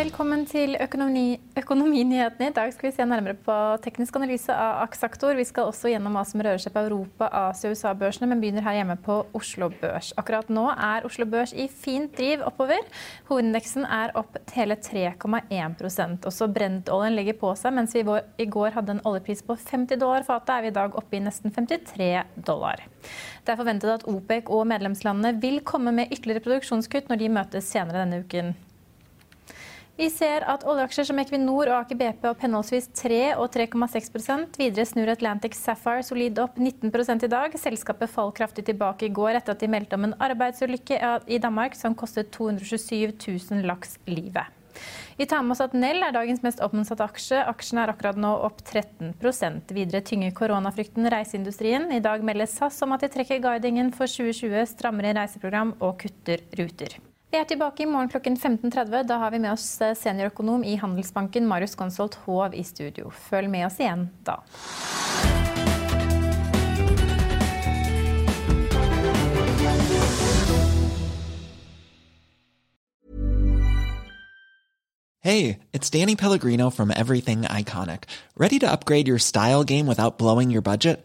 Velkommen til økonomi, Økonominyhetene. I dag skal vi se nærmere på teknisk analyse av Aksaktor. Vi skal også gjennom hva som rører seg på Europa, Asia og USA-børsene, men begynner her hjemme på Oslo Børs. Akkurat nå er Oslo Børs i fint driv oppover. Hovedindeksen er opp hele 3,1% Også brentoljen ligger på seg. Mens vi i går hadde en oljepris på 50 dollar fatet, er vi i dag oppe i nesten 53 dollar. Det er forventet at OPEC og medlemslandene vil komme med ytterligere produksjonskutt når de møtes senere denne uken. Vi ser at oljeaksjer som Equinor og Aker BP opp henholdsvis 3 og 3,6% Videre snur Atlantic Sapphire solid opp 19 i dag. Selskapet falt kraftig tilbake i går etter at de meldte om en arbeidsulykke i Danmark som kostet 227 000 laks livet. Vi tar med oss at Nell er dagens mest oppmotsatte aksje. Aksjen er akkurat nå opp 13% Videre tynger koronafrykten reiseindustrien. I dag melder SAS om at de trekker guidingen for 2020, strammer inn reiseprogram og kutter ruter. Vi er tilbake i morgen klokken 15.30. Da har vi med oss eh, seniorøkonom i Handelsbanken, Marius Gonsolt Hov, i studio. Følg med oss igjen da. Hey, it's Danny Pellegrino from Everything Iconic. Ready to upgrade your style game without blowing your budget?